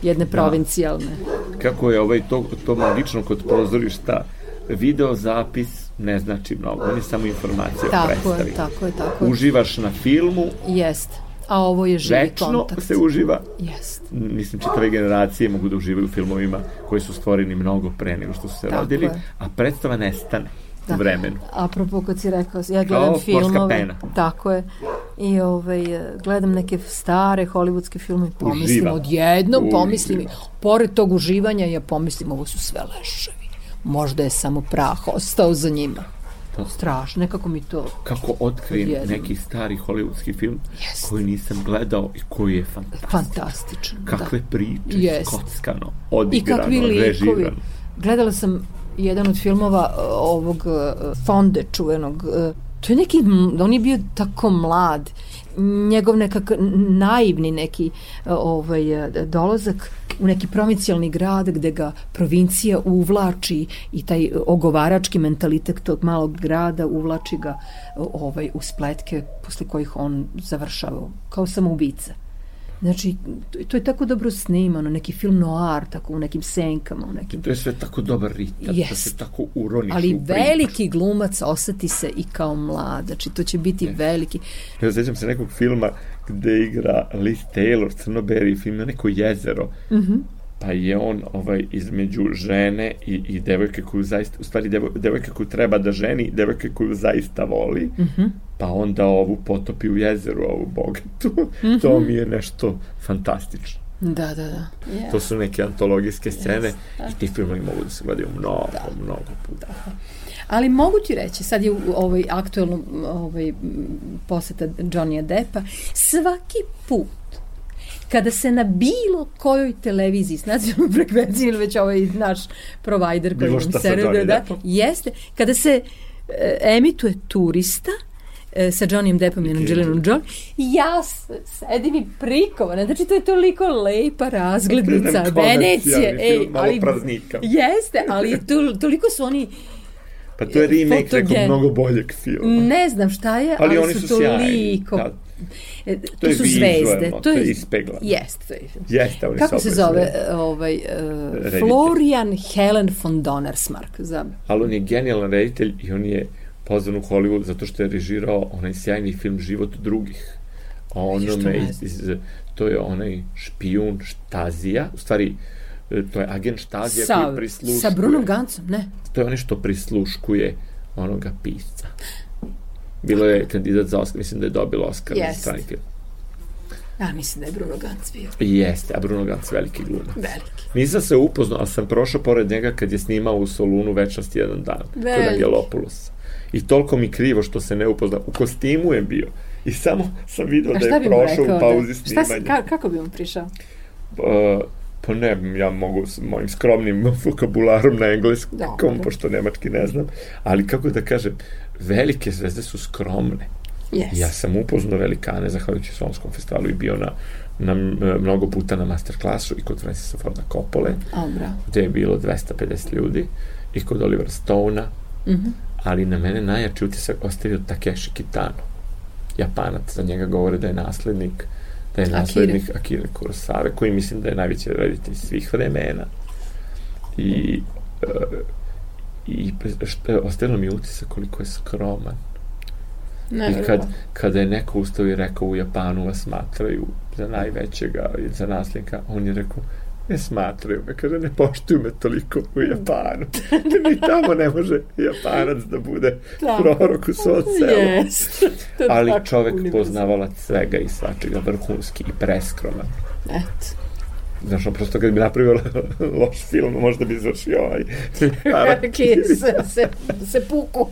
jedne provincijalne. Kako je ovaj, to, to magično kod pozorišta, video zapis ne znači mnogo, on je samo informacija o Tako je, predstavi. tako je, tako je. Uživaš na filmu, Jest. A ovo je živi večno kontakt. se uživa. Jest. Mislim, čitave generacije mogu da uživaju u filmovima koji su stvoreni mnogo pre nego što su se Tako rodili, je. a predstava nestane Da. vremenu. Apropo kad si rekao, ja gledam Kao filmove. pena. Tako je. I ovaj, gledam neke stare hollywoodske filme i pomislim Uživa. odjednom, Uživa. pomislim, pored tog uživanja ja pomislim ovo su sve leševi. Možda je samo prah ostao za njima. To. Strašno, nekako mi to Kako otkrijem Odjednom. neki stari hollywoodski film Jest. koji nisam gledao i koji je fantastičan. fantastično. Kakve priče, Jest. skockano, I odigrano, kakvi likovi. režirano. Gledala sam jedan od filmova uh, ovog uh, Fonde čuvenog. uh, To je neki, m- on je bio tako mlad. Njegov nekak naivni neki uh, ovaj, uh, dolazak u neki provincijalni grad gde ga provincija uvlači i taj ogovarački mentalitet tog malog grada uvlači ga uh, ovaj, u spletke posle kojih on završava kao samoubica. Znači, to, je tako dobro snimano, neki film noir, tako u nekim senkama, u nekim... To je sve tako dobar ritam, da Jest. se tako uroniš Ali u veliki glumac oseti se i kao mlad, znači to će biti veliki. Ja sećam se nekog filma gde igra Liz Taylor, crno-beri film, na neko jezero. Mm Mhm. Pa je on ovaj, između žene i, i devojke koju zaista, u stvari devoj, devojke koju treba da ženi, devojke koju zaista voli, Mhm. pa onda ovu potopi u jezeru, ovu bogatu. Mhm. To mi je nešto fantastično. Da, da, da. To su neke antologijske scene i ti filmovi mogu da se gledaju mnogo, mnogo puta. Ali mogu ti reći, sad je u ovoj aktuelnom ovaj, poseta Johnny'a Deppa, svaki put kada se na bilo kojoj televiziji s nacionalnom frekvencijom ili već ovaj naš provider koji Bilo nam servira, Johnny da, Deppom. jeste, kada se e, emituje turista e, sa Johnnyem Deppom i Angelinom Jolie, ja sedim i prikovana, znači to je toliko lepa razglednica Venecije, ej, ali, praznika. jeste, ali to, toliko su oni, Pa to je remake nekog mnogo boljeg filma. ne znam šta je, ali, Ali oni su sjajni. toliko, Da. E, To to, je su vizuelno, zvezde, to je ispeglano. Jeste, to je Jeste, oni Kako su se zove zvezde. ovaj uh, Reditelj. Florian Helen von Donnersmarck za Ali on je genijalan reditelj i on je pozvan u Hollywood zato što je režirao onaj sjajni film Život drugih. To onome iz, iz, to je onaj špijun Štazija, u stvari e, to je agent Štazija sa, koji prisluškuje. sa Brunom Gancom, ne. To je onaj što prisluškuje onoga pisca. Bilo je kandidat za Oscar, mislim da je dobilo Oscar za Jeste. strani film. Ja mislim da je Bruno Ganz bio Jeste, a Bruno Gantz veliki glumac. veliki. Nisam se upoznao, ali sam prošao pored njega kad je snimao u Solunu večnosti jedan dan. Kod Veliki. Angelopoulos. I toliko mi krivo što se ne upoznao. U kostimu je bio. I samo sam vidio A da je prošao u pauzi da, šta, snimanja. se- ka, kako bi mu prišao? Uh, pa ne, ja mogu s mojim skromnim vokabularom na engleskom, Dobro. pošto nemački ne znam, ali kako da kažem, velike zvezde su skromne. Yes. Ja sam upoznao velikane zahvaljujući Solonskom festivalu i bio na, na mnogo puta na masterklasu i kod Francisa Forda Coppole, A, bravo. gde je bilo 250 ljudi i kod Oliver Stona, Mhm. ali na mene najjači utisak ostavio Takeshi Kitano. Japanac, za njega govore da je naslednik da je naslednik Akire Kurosawa, koji mislim da je najveći reditelj svih vremena. I e, i što, ostavilo mi utisak koliko je skroman. Ne, I kad, kada je neko ustao i rekao u Japanu vas smatraju za najvećega za nasljednika, on je rekao ne smatraju me, kaže ne poštuju me toliko u Japanu. Ni tamo ne može Japanac da bude Tako. prorok u svom selu. Yes. Ali čovek poznavala svega i svačega, vrhunski i preskroman. Eto. Znaš, prosto kad bi napravio loš film, možda bi izvršio ovaj. Se, se, se puku.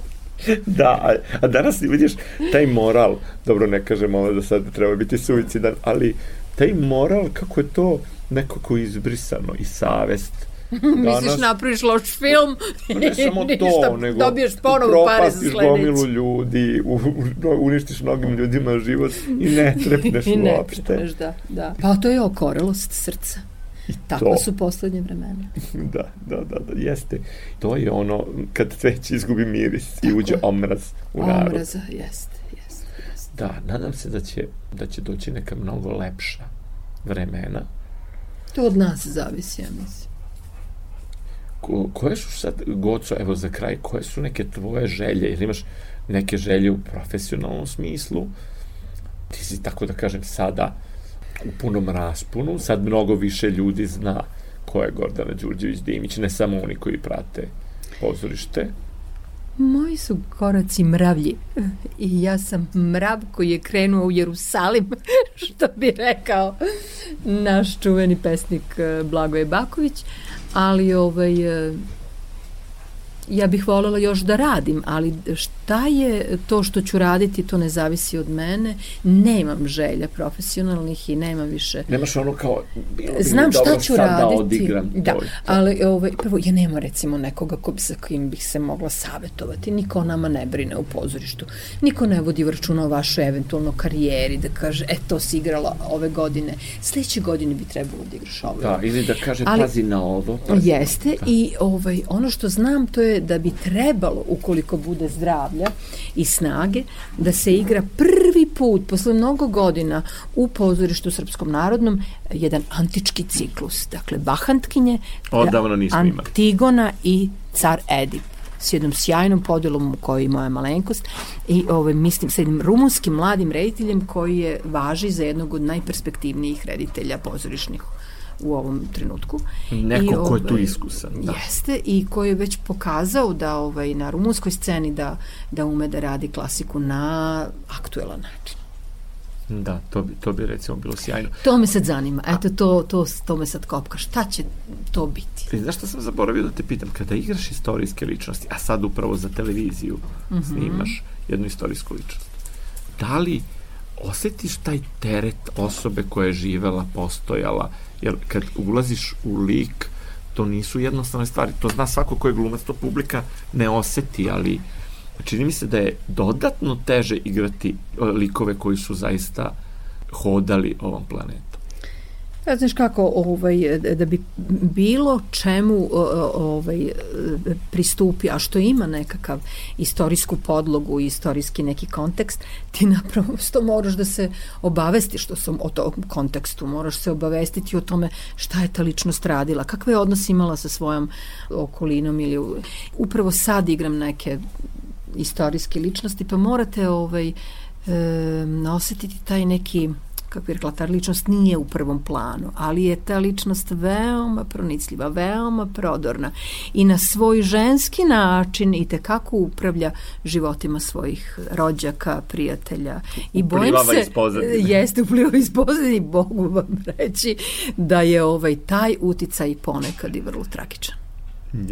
Da, a, a danas vidiš taj moral, dobro ne kažem ovo da sad treba biti suicidan, ali taj moral, kako je to nekako izbrisano i savest. Misliš napraviš loš film Pa ne samo i to, nego dobiješ ponovo pare za upropastiš gomilu sledeći. ljudi, u, u, uništiš mnogim ljudima život i ne trepneš I ne uopšte. trpneš, da, da. Pa to je okorelost srca. Takva to. su poslednje vremena. Da, da, da, da, jeste. To je ono, kad već izgubi miris i uđe omraz u narod. Omraza, jeste, jeste, jeste. Da, nadam se da će, da će doći neka mnogo lepša vremena. To od nas zavisi, ja mislim. Ko, koje su sad, Goco, evo za kraj, koje su neke tvoje želje? Ili imaš neke želje u profesionalnom smislu? Ti si, tako da kažem, sada u punom raspunu, sad mnogo više ljudi zna ko je Gordana Đurđević-Dimić, ne samo oni koji prate pozorište. Moji su koraci mravlji. I ja sam mrav koji je krenuo u Jerusalim, što bi rekao naš čuveni pesnik eh, Blagoje Baković, ali ovaj, eh, ja bih voljela još da radim, ali šta je to što ću raditi, to ne zavisi od mene. Nemam želja profesionalnih i nemam više Nemaš ono kao, bilo bi Znam šta ću sad raditi. da odigram da, to i to. ali ovaj, prvo, ja nemam recimo nekoga ko, sa kojim bih se mogla savetovati. Niko o nama ne brine u pozorištu. Niko ne vodi računa o vašoj eventualno karijeri, da kaže, e, to si igrala ove godine. Sledeće godine bi trebalo da igraš ovo. Da, ili da kaže, Ali- pazi na ovo. Pazi. Jeste i ovaj, ono što znam to je da bi trebalo, ukoliko bude zdravlja i snage, da se igra prvi put posle mnogo godina u pozorištu Srpskom narodnom jedan antički ciklus. Dakle, Bahantkinje, Odavno nismo imali. Antigona i car Edip s jednom sjajnom podelom u kojoj je moja malenkost i ovaj, mislim sa jednim rumunskim mladim rediteljem koji je važi za jednog od najperspektivnijih reditelja pozorišnih u ovom trenutku. Neko ko je tu ovaj, iskusan. Da. Jeste i koji je već pokazao da ovaj na rumunskoj sceni da da ume da radi klasiku na aktuelan način. Da, to bi, to bi recimo bilo sjajno. To me sad zanima. Eto to to to me sad kopka. Šta će to biti? Ti znaš šta sam zaboravio da te pitam? Kada igraš istorijske ličnosti, a sad upravo za televiziju Mhm. snimaš jednu istorijsku ličnost, da li osetiš taj teret osobe koja je živela, postojala, jer kad ulaziš u lik, to nisu jednostavne stvari, to zna svako ko je glumac, to publika ne oseti, ali čini mi se da je dodatno teže igrati likove koji su zaista hodali ovom planetom. Ja, znaš kako, ovaj, da bi bilo čemu ovaj, pristupi, a što ima nekakav istorijsku podlogu i istorijski neki kontekst, ti naprosto moraš da se obavestiš što sam o tom kontekstu, moraš se obavestiti o tome šta je ta ličnost radila, kakve je odnos imala sa svojom okolinom ili upravo sad igram neke istorijske ličnosti, pa morate ovaj, e, osetiti taj neki kako bih rekla, ta ličnost nije u prvom planu, ali je ta ličnost veoma pronicljiva, veoma prodorna i na svoj ženski način i tekako upravlja životima svojih rođaka, prijatelja. I bojim se, iz jeste uplivava iz pozadine i Bogu vam reći da je ovaj taj uticaj ponekad i vrlo tragičan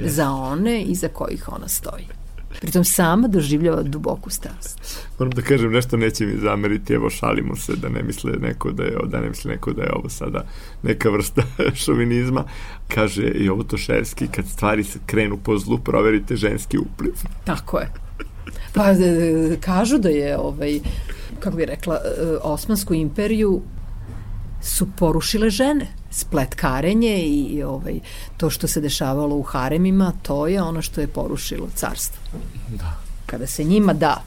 za one iza kojih ona stoji. Pritom sama doživljava duboku strast. Moram da kažem nešto neće mi zameriti, evo šalimo se da ne misle neko da je, da ne misle neko da je ovo sada neka vrsta šovinizma. Kaže i ovo Toševski, kad stvari se krenu po zlu, proverite ženski upliv. Tako je. Pa e, kažu da je ovaj kako bi rekla e, Osmansku imperiju su porušile žene spletkarenje i, ovaj to što se dešavalo u haremima to je ono što je porušilo carstvo Da. kada se njima da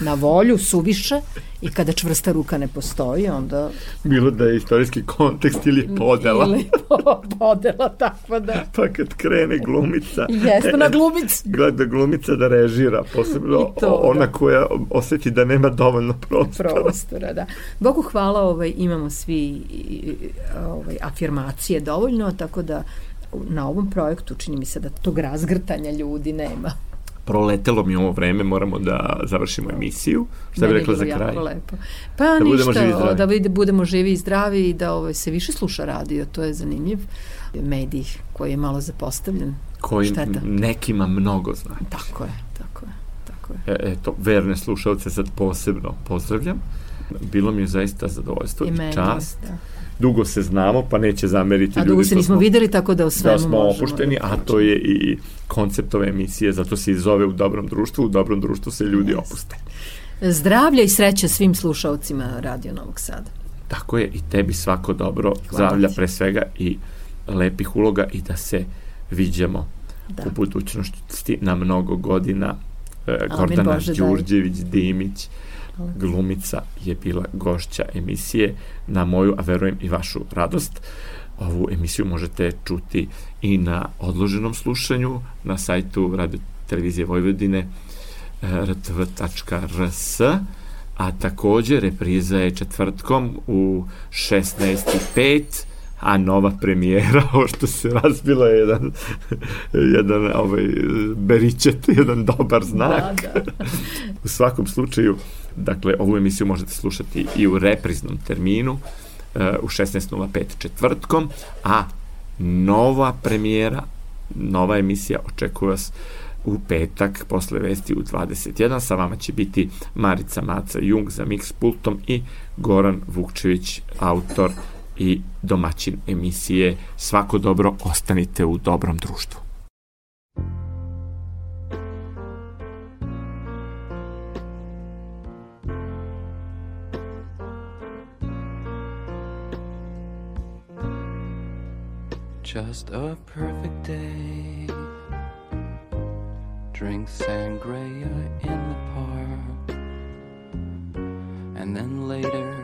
na volju suviše i kada čvrsta ruka ne postoji onda Bilo da je istorijski kontekst ili podela. ili po- podela takva da Pa kad krene glumica, jeste na glumic gleda glumica da režira, posebno to, ona da. koja oseti da nema dovoljno prostora. prostora, da. Bogu hvala, ovaj, imamo svi ovaj, afirmacije dovoljno, tako da na ovom projektu čini mi se da tog razgrtanja ljudi nema. Proletelo mi ovo vreme, moramo da završimo emisiju. Šta bi Meni je rekla za kraj? jako Lepo. Pa Da budemo ništa, živi i zdravi. da vide- budemo živi i zdravi i da ovaj, se više sluša radio, to je zanimljiv medij koji je malo zapostavljen. Koji Šteta. nekima mnogo zna. Tako je, tako je, tako je. E, eto, verne slušalce sad posebno pozdravljam. Bilo mi je zaista zadovoljstvo i, I meni, čast. da. Dugo se znamo, pa neće zameriti A ljudi dugo se što nismo smo- videli, tako da o svemu da smo možemo opušteni, a to je i koncept ove emisije, zato se i zove u dobrom društvu, u dobrom društvu se ljudi Jeste. opuste. Zdravlja i sreće svim slušaocima Radio Novog Sada. Tako je i tebi svako dobro, Hvala zdravlja ti. pre svega i lepih uloga i da se viđamo Da. u budućnosti na mnogo godina. E, Gordana. Đurđević, Dimić, Hvala. glumica je bila gošća emisije na moju, a verujem i vašu radost. Ovu emisiju možete čuti i na odloženom slušanju na sajtu Radio Televizije Vojvodine e, rtv.rs a takođe repriza je četvrtkom u 16.05 a nova premijera, ovo što se razbila je jedan, jedan ovaj, beričet, jedan dobar znak. Da, da. U svakom slučaju, dakle, ovu emisiju možete slušati i u repriznom terminu e, u 16.05 četvrtkom, a nova premijera, nova emisija očekuje vas u petak posle vesti u 21. Sa vama će biti Marica Maca Jung za mix pultom i Goran Vukčević, autor i domaćin emisije. Svako dobro, ostanite u dobrom društvu. Just a perfect day. Drink sangria in the park. And then later,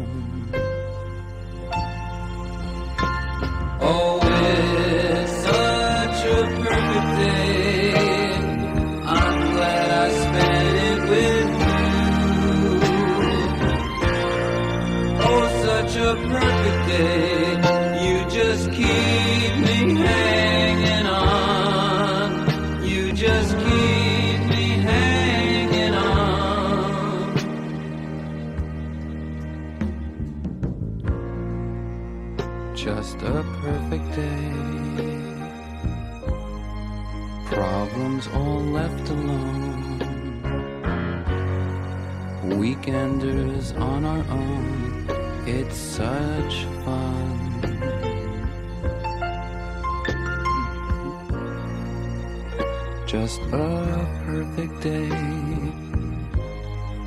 such fun. Just a perfect day.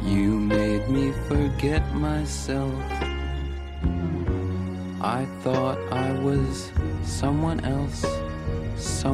You made me forget myself. I thought I was someone else. Someone